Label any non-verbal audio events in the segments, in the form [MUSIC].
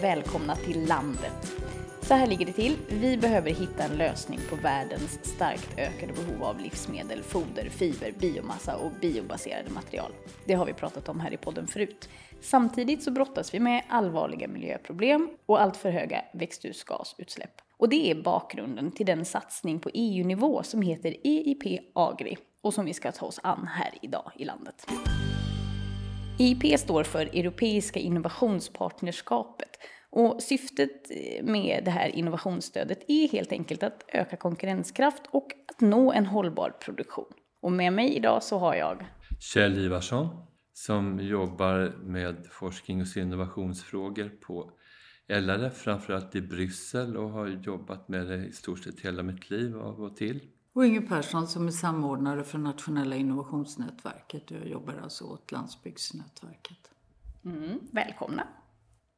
Välkomna till landet. Så här ligger det till. Vi behöver hitta en lösning på världens starkt ökade behov av livsmedel, foder, fiber, biomassa och biobaserade material. Det har vi pratat om här i podden förut. Samtidigt så brottas vi med allvarliga miljöproblem och alltför höga växthusgasutsläpp. Och det är bakgrunden till den satsning på EU-nivå som heter EIP Agri och som vi ska ta oss an här idag i landet. EIP står för Europeiska innovationspartnerskapet och syftet eh, med det här innovationsstödet är helt enkelt att öka konkurrenskraft och att nå en hållbar produktion. Och med mig idag så har jag Kjell Ivarsson som jobbar med forsknings och innovationsfrågor på LRF, framförallt i Bryssel och har jobbat med det i stort sett hela mitt liv av och till. Och Inger Persson som är samordnare för Nationella innovationsnätverket. Jag jobbar alltså åt Landsbygdsnätverket. Mm, välkomna!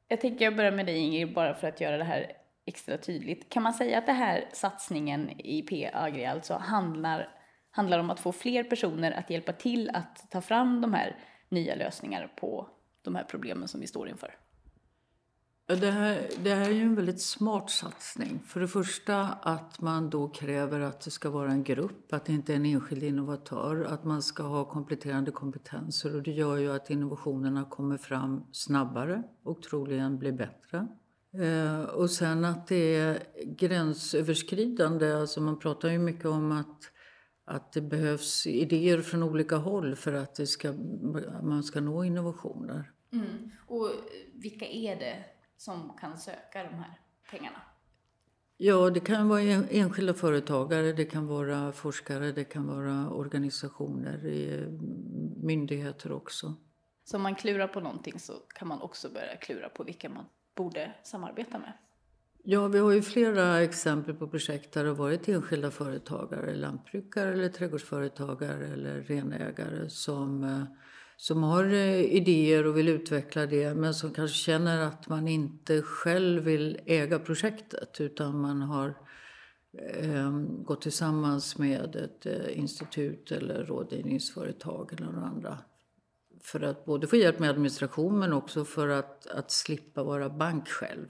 Jag tänker jag börjar med dig Inger, bara för att göra det här extra tydligt. Kan man säga att den här satsningen i P Agri alltså handlar, handlar om att få fler personer att hjälpa till att ta fram de här nya lösningar på de här problemen som vi står inför? Det här, det här är ju en väldigt smart satsning. För det första att man då kräver att det ska vara en grupp, att det inte är en enskild innovatör, att man ska ha kompletterande kompetenser och det gör ju att innovationerna kommer fram snabbare och troligen blir bättre. Eh, och sen att det är gränsöverskridande, alltså man pratar ju mycket om att att det behövs idéer från olika håll för att det ska, man ska nå innovationer. Mm. Och vilka är det som kan söka de här pengarna? Ja, det kan vara enskilda företagare, det kan vara forskare, det kan vara organisationer, myndigheter också. Så om man klurar på någonting så kan man också börja klura på vilka man borde samarbeta med? Ja, vi har ju flera exempel på projekt där det har varit enskilda företagare, lantbrukare eller trädgårdsföretagare eller renägare som eh, som har eh, idéer och vill utveckla det men som kanske känner att man inte själv vill äga projektet utan man har eh, gått tillsammans med ett eh, institut eller rådgivningsföretag eller några andra för att både få hjälp med administration men också för att, att slippa vara bank själv.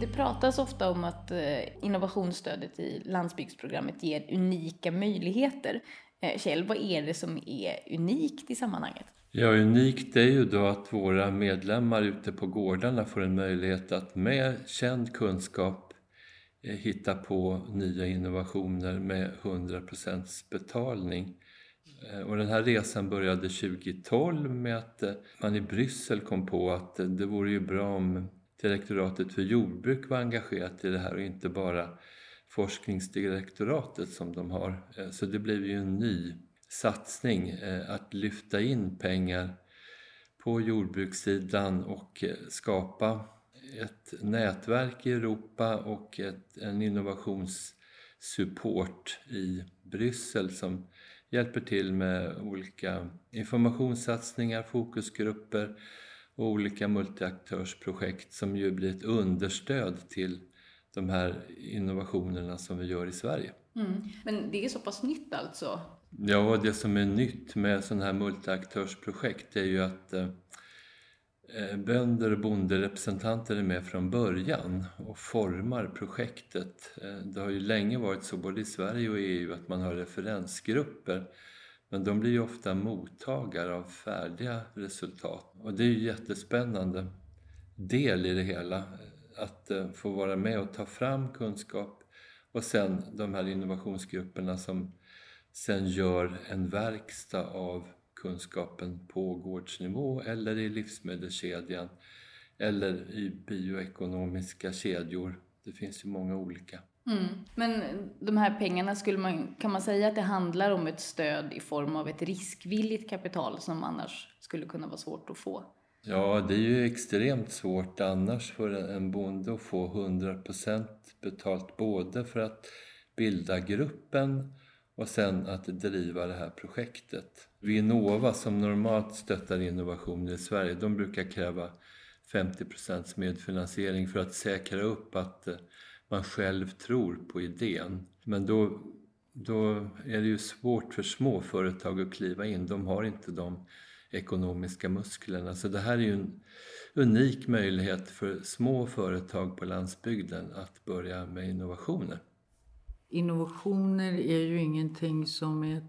Det pratas ofta om att eh, innovationsstödet i landsbygdsprogrammet ger unika möjligheter. Eh, Kjell, vad är det som är unikt i sammanhanget? Ja, unikt är ju då att våra medlemmar ute på gårdarna får en möjlighet att med känd kunskap eh, hitta på nya innovationer med 100% betalning. Eh, och den här resan började 2012 med att man i Bryssel kom på att det vore ju bra om Direktoratet för jordbruk var engagerat i det här och inte bara forskningsdirektoratet som de har. Eh, så det blev ju en ny satsning eh, att lyfta in pengar på jordbrukssidan och eh, skapa ett nätverk i Europa och ett, en innovationssupport i Bryssel som hjälper till med olika informationssatsningar, fokusgrupper och olika multiaktörsprojekt som ju blir ett understöd till de här innovationerna som vi gör i Sverige. Mm. Men det är så pass nytt alltså? Ja, det som är nytt med sådana här multiaktörsprojekt är ju att eh, bönder och bonderepresentanter är med från början och formar projektet. Eh, det har ju länge varit så både i Sverige och EU att man har referensgrupper men de blir ju ofta mottagare av färdiga resultat och det är ju jättespännande del i det hela att eh, få vara med och ta fram kunskap och sen de här innovationsgrupperna som sen gör en verkstad av kunskapen på gårdsnivå eller i livsmedelskedjan eller i bioekonomiska kedjor. Det finns ju många olika. Mm. Men de här pengarna, skulle man, kan man säga att det handlar om ett stöd i form av ett riskvilligt kapital som annars skulle kunna vara svårt att få? Ja, det är ju extremt svårt annars för en bonde att få 100% betalt både för att bilda gruppen och sen att driva det här projektet. Vinnova som normalt stöttar innovationer i Sverige, de brukar kräva 50% medfinansiering för att säkra upp att eh, man själv tror på idén. Men då, då är det ju svårt för små företag att kliva in. De har inte de ekonomiska musklerna. Så det här är ju en unik möjlighet för små företag på landsbygden att börja med innovationer. Innovationer är ju ingenting som är,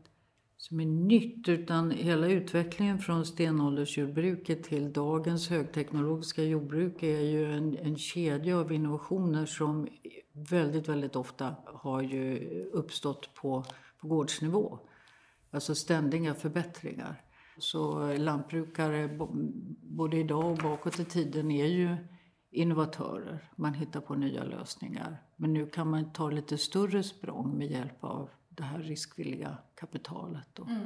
som är nytt utan hela utvecklingen från stenåldersjordbruket till dagens högteknologiska jordbruk är ju en, en kedja av innovationer som väldigt, väldigt ofta har ju uppstått på, på gårdsnivå. Alltså ständiga förbättringar. Så lantbrukare både idag och bakåt i tiden är ju innovatörer. Man hittar på nya lösningar. Men nu kan man ta lite större språng med hjälp av det här riskvilliga kapitalet. Mm.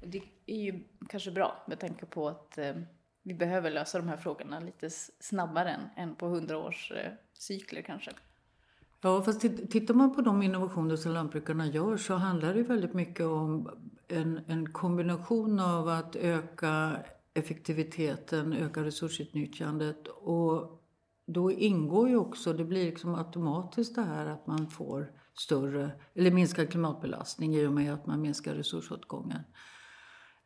Det är ju kanske bra med tanke på att eh, vi behöver lösa de här frågorna lite snabbare än, än på hundra års eh, cykler kanske. Ja, fast tittar man på de innovationer som lantbrukarna gör så handlar det väldigt mycket om en, en kombination av att öka effektiviteten, öka resursutnyttjandet och då ingår ju också, det blir liksom automatiskt det här att man får större, eller minskad klimatbelastning i och med att man minskar resursåtgången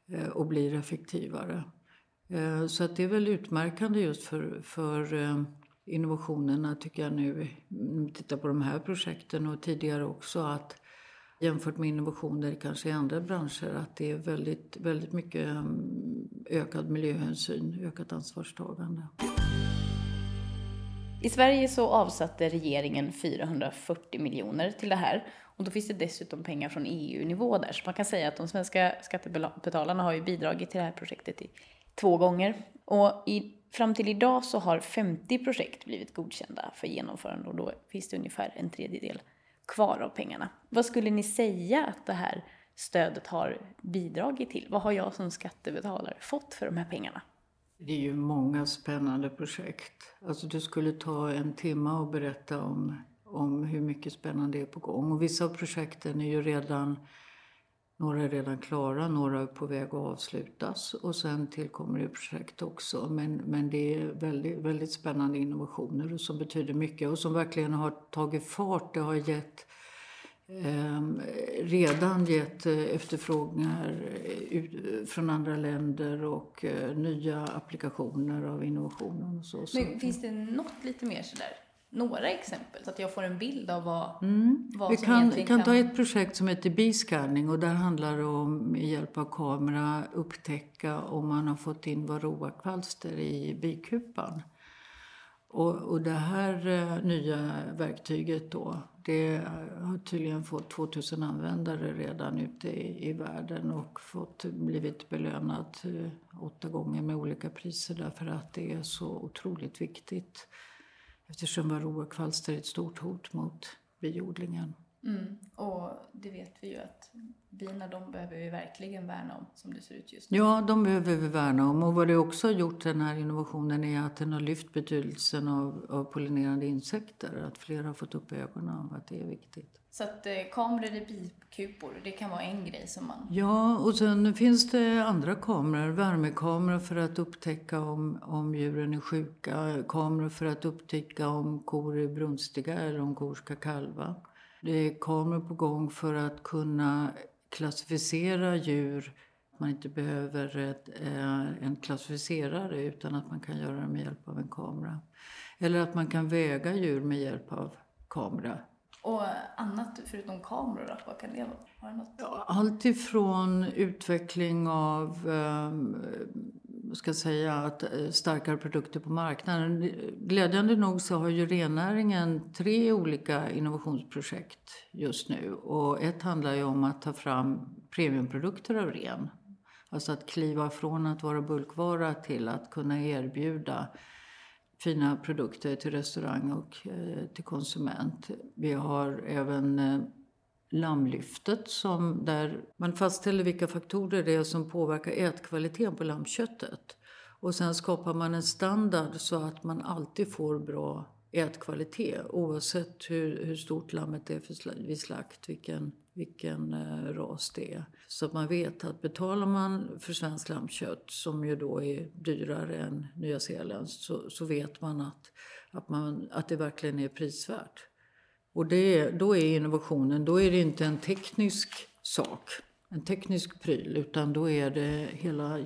eh, och blir effektivare. Eh, så att det är väl utmärkande just för, för eh, innovationerna tycker jag nu, när vi tittar på de här projekten och tidigare också, att jämfört med innovationer kanske i andra branscher, att det är väldigt, väldigt mycket mm, ökad miljöhänsyn, ökat ansvarstagande. I Sverige så avsatte regeringen 440 miljoner till det här. Och då finns det dessutom pengar från EU-nivå där. Så man kan säga att de svenska skattebetalarna har ju bidragit till det här projektet i två gånger. Och i, fram till idag så har 50 projekt blivit godkända för genomförande och då finns det ungefär en tredjedel kvar av pengarna. Vad skulle ni säga att det här stödet har bidragit till? Vad har jag som skattebetalare fått för de här pengarna? Det är ju många spännande projekt. Alltså du skulle ta en timme och berätta om, om hur mycket spännande det är på gång. Och vissa av projekten är ju redan, några är redan klara, några är på väg att avslutas. Och sen tillkommer det projekt också. Men, men det är väldigt, väldigt spännande innovationer som betyder mycket och som verkligen har tagit fart. Det har gett eh, redan gett eh, efterfrågningar eh, eh, från andra länder och eh, nya applikationer av innovationen. Och så. Men finns det något lite mer sådär, några exempel så att jag får en bild av vad, mm. vad Vi som kan, egentligen kan... ta ett projekt som heter Biscanning och där handlar det om med hjälp av kamera upptäcka om man har fått in varroakvalster i bikupan. Och, och det här eh, nya verktyget då, det har tydligen fått 2000 användare redan ute i, i världen och fått, blivit belönat eh, åtta gånger med olika priser därför att det är så otroligt viktigt. Eftersom varroakvalster är ett stort hot mot biodlingen. Mm. Och det vet vi ju att bina, de behöver vi verkligen värna om som det ser ut just nu. Ja, de behöver vi värna om. Och vad det också har gjort den här innovationen är att den har lyft betydelsen av, av pollinerande insekter. Att fler har fått upp ögonen av att det är viktigt. Så att eh, kameror i bikupor, det kan vara en grej som man... Ja, och sen finns det andra kameror. Värmekameror för att upptäcka om, om djuren är sjuka. Kameror för att upptäcka om kor är brunstiga eller om kor ska kalva. Det är kameror på gång för att kunna klassificera djur. Man inte behöver ett, eh, en klassificerare utan att man kan göra det med hjälp av en kamera. Eller att man kan väga djur med hjälp av kamera. Och annat förutom kameror då? Vad kan det vara? Har det något? Ja, allt ifrån utveckling av eh, ska säga, att eh, starkare produkter på marknaden. Glädjande nog så har ju rennäringen tre olika innovationsprojekt just nu. Och ett handlar ju om att ta fram premiumprodukter av ren. Alltså att kliva från att vara bulkvara till att kunna erbjuda fina produkter till restaurang och eh, till konsument. Vi har även eh, lammlyftet som där man fastställer vilka faktorer det är som påverkar ätkvaliteten på lammköttet. Och sen skapar man en standard så att man alltid får bra ätkvalitet oavsett hur, hur stort lammet är för, vid slakt, vilken, vilken eh, ras det är. Så att man vet att betalar man för svenskt lammkött som ju då är dyrare än Nya Zeeland, så, så vet man att, att, man att det verkligen är prisvärt. Och det, då är innovationen, då är det inte en teknisk sak en teknisk pryl utan då är det hela,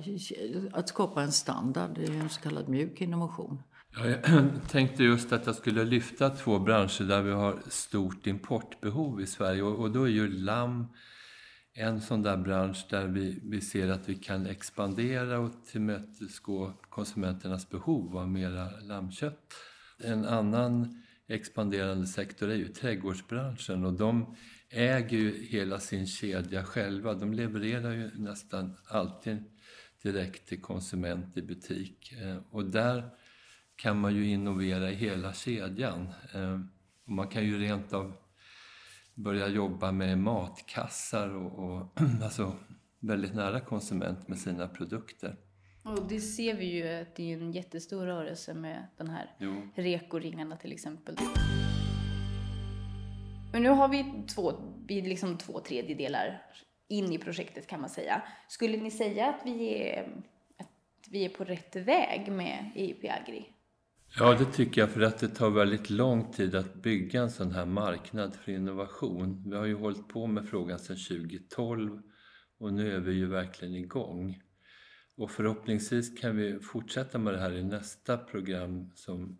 att skapa en standard. Det är en så kallad mjuk innovation. Jag [CLEARS THROAT] tänkte just att jag skulle lyfta två branscher där vi har stort importbehov i Sverige och, då är ju lamm en sån där bransch där vi, vi ser att vi kan expandera och tillmötesgå konsumenternas behov av mera lammkött. En annan expanderande sektor är ju trädgårdsbranschen och de äger ju hela sin kedja själva. De levererar ju nästan alltid direkt till konsument i butik. Eh, och där kan man ju innovera i hela kedjan. Eh, och man kan ju rent av börja jobba med matkassar och, och [CLEARS THROAT] alltså väldigt nära konsument med sina produkter. Och det ser vi ju att det är en jättestor rörelse med den här jo. rekoringarna till exempel. Men nu har vi två, vi liksom två tredjedelar in i projektet kan man säga. Skulle ni säga att vi är, att vi är på rätt väg med EIP Agri? Ja, det tycker jag, för att det tar väldigt lång tid att bygga en sån här marknad för innovation. Vi har ju hållit på med frågan sedan 2012 och nu är vi ju verkligen igång. Och förhoppningsvis kan vi fortsätta med det här i nästa program som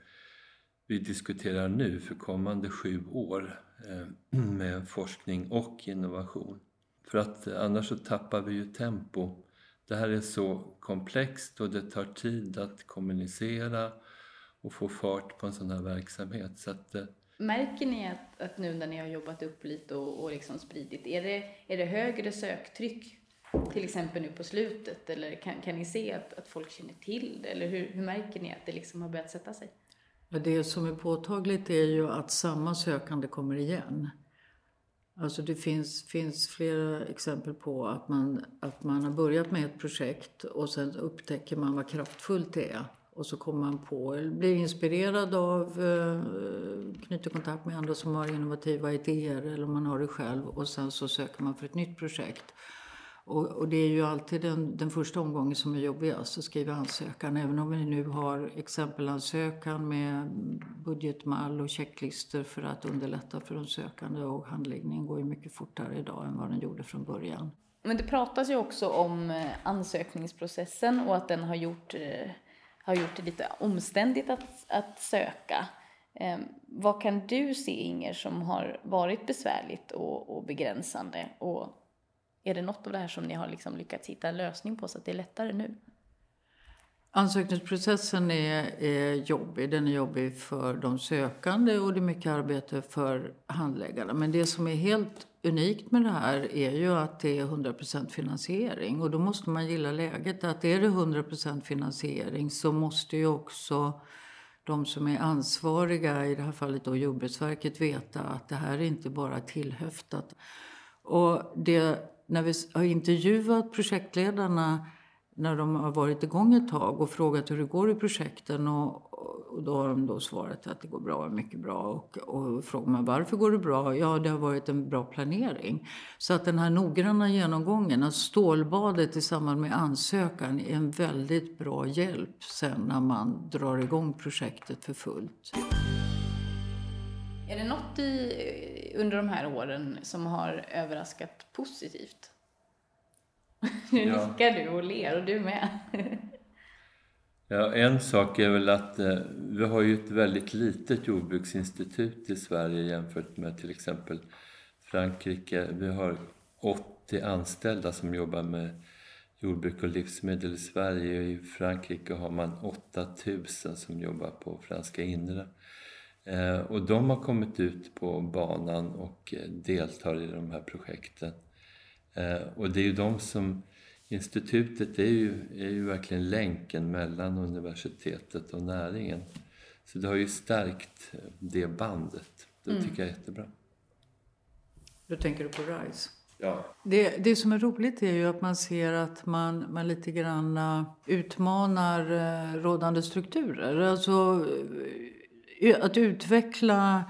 vi diskuterar nu för kommande sju år eh, med forskning och innovation. För att annars så tappar vi ju tempo. Det här är så komplext och det tar tid att kommunicera och få fart på en sån här verksamhet. Så att, eh, Märker ni att, att nu när ni har jobbat upp lite och, och liksom spridit, är det, är det högre söktryck till exempel nu på slutet? Eller kan, kan ni se att, att folk känner till det? Eller hur, hur märker ni att det liksom har börjat sätta sig? Det som är påtagligt är ju att samma sökande kommer igen. Alltså det finns, finns flera exempel på att man, att man har börjat med ett projekt och sen upptäcker man vad kraftfullt det är. Och så kommer man på, blir inspirerad av, eh, knyter kontakt med andra som har innovativa idéer eller man har det själv och sen så söker man för ett nytt projekt. Och, och det är ju alltid den, den första omgången som är jobbigast, att skriva ansökan. Även om vi nu har exempelansökan med budgetmall och checklistor för att underlätta för de sökande och handläggningen går ju mycket fortare idag än vad den gjorde från början. Men det pratas ju också om eh, ansökningsprocessen och att den har gjort eh, har gjort det lite omständigt att, att söka. Eh, vad kan du se, Inger, som har varit besvärligt och, och begränsande? Och är det något av det här som ni har liksom lyckats hitta en lösning på så att det är lättare nu? Ansökningsprocessen är, är jobbig. Den är jobbig för de sökande och det är mycket arbete för handläggarna. Men det som är helt unikt med det här är ju att det är 100% finansiering. Och då måste man gilla läget. Att är det 100% finansiering så måste ju också de som är ansvariga, i det här fallet då Jordbruksverket, veta att det här är inte bara tillhöftat. Och det, när vi har intervjuat projektledarna när de har varit igång ett tag och frågat hur det går i projekten och, och då har de då svarat att det går bra, mycket bra. Och, och frågar man varför går det bra? Ja, det har varit en bra planering. Så att den här noggranna genomgången, alltså stålbadet i samband med ansökan är en väldigt bra hjälp sen när man drar igång projektet för fullt. Är det något i, under de här åren som har överraskat positivt? [LAUGHS] Nu ja. nickar du och ler och du med. [LAUGHS] Ja, en sak är väl att eh, vi har ju ett väldigt litet jordbruksinstitut i Sverige jämfört med till exempel Frankrike. Vi har 80 anställda som jobbar med jordbruk och livsmedel i Sverige. I Frankrike har man 8000 som jobbar på franska inre. Eh, och de har kommit ut på banan och eh, deltar i de här projekten. Eh, och det är ju de som... Institutet är ju, är ju verkligen länken mellan universitetet och näringen. Så det har ju stärkt det bandet. Det mm. tycker jag är jättebra. Då tänker du på RISE? Ja. Det, det som är roligt är ju att man ser att man, man lite grann eh, utmanar eh, rådande strukturer. Alltså att utveckla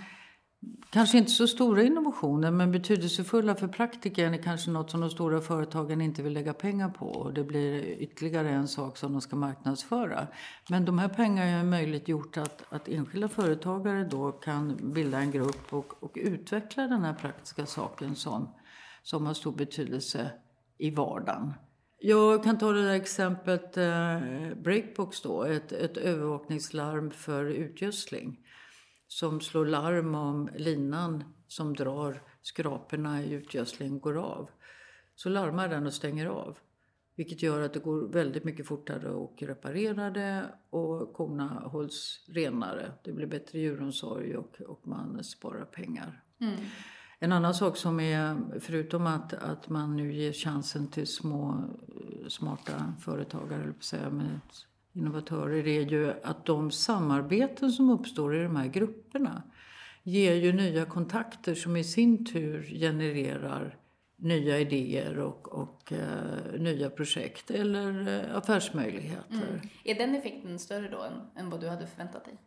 Kanske inte så stora innovationer men betydelsefulla för praktikern är kanske något som de stora företagen inte vill lägga pengar på. Och det blir ytterligare en sak som de ska marknadsföra. Men de här pengarna har möjligt gjort att, att enskilda företagare då kan bilda en grupp och, och utveckla den här praktiska saken som, som har stor betydelse i vardagen. Jag kan ta det där exemplet eh, Breakbox då, ett, ett övervakningslarm för utgödsling som slår larm om linan som drar skraporna i utgödslingen går av. Så larmar den och stänger av. Vilket gör att det går väldigt mycket fortare att reparera det och korna hålls renare. Det blir bättre djuromsorg och, och man sparar pengar. Mm. En annan sak som är, förutom att, att man nu ger chansen till små smarta företagare, eller säga, med innovatörer, är ju att de samarbeten som uppstår i de här grupperna ger ju nya kontakter som i sin tur genererar nya idéer och, och uh, nya projekt eller uh, affärsmöjligheter. Mm. Är den effekten större då än, än vad du hade förväntat dig?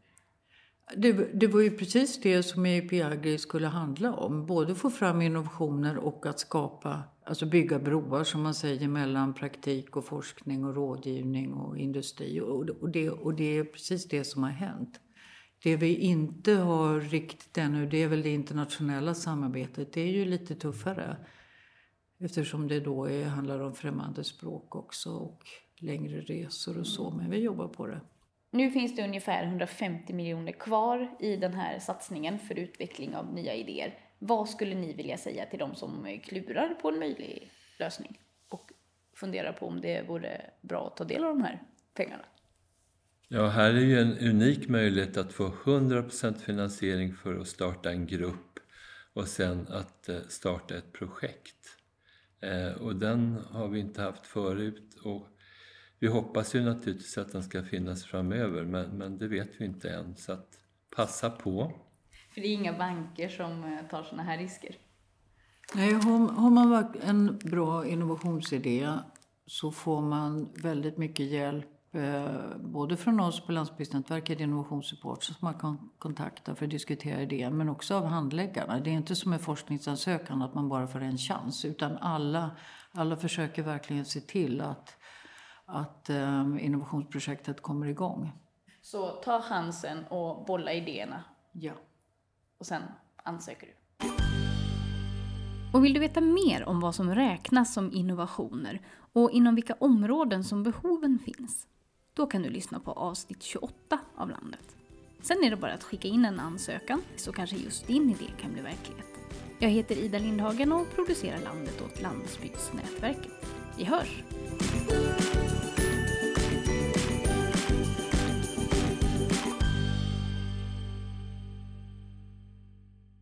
Det, det, var ju precis det som EIP Agri skulle handla om. Både få fram innovationer och att skapa, alltså bygga broar som man säger mellan praktik och forskning och rådgivning och industri. Och, och, det, och det är precis det som har hänt. Det vi inte har riktigt ännu, det är väl det internationella samarbetet. Det är ju lite tuffare. Eftersom det då är, handlar om främmande språk också och längre resor och så. Men vi jobbar på det. Nu finns det ungefär 150 miljoner kvar i den här satsningen för utveckling av nya idéer. Vad skulle ni vilja säga till de som klurar på en möjlig lösning och funderar på om det vore bra att ta del av de här pengarna? Ja, här är ju en unik möjlighet att få 100% finansiering för att starta en grupp och sen att eh, starta ett projekt. Eh, och den har vi inte haft förut och vi hoppas ju naturligtvis att den ska finnas framöver men, men det vet vi inte än så att passa på. För det är inga banker som eh, tar sådana här risker? Nej, har man en bra innovationsidé så får man väldigt mycket hjälp Eh, både från oss på Landsbygdsnätverket Innovationssupport som man kan kontakta för att diskutera idén men också av handläggarna. Det är inte som en forskningsansökan att man bara får en chans utan alla, alla försöker verkligen se till att, att um, innovationsprojektet kommer igång. Så ta chansen och bolla idéerna. Ja. Och sen ansöker du. Och vill du veta mer om vad som räknas som innovationer och inom vilka områden som behoven finns? Då kan du lyssna på avsnitt 28 av Landet. Sen är det bara att skicka in en ansökan så kanske just din idé kan bli verklighet. Jag heter Ida Lindhagen och producerar Landet åt Landsbygdsnätverket. Vi hörs!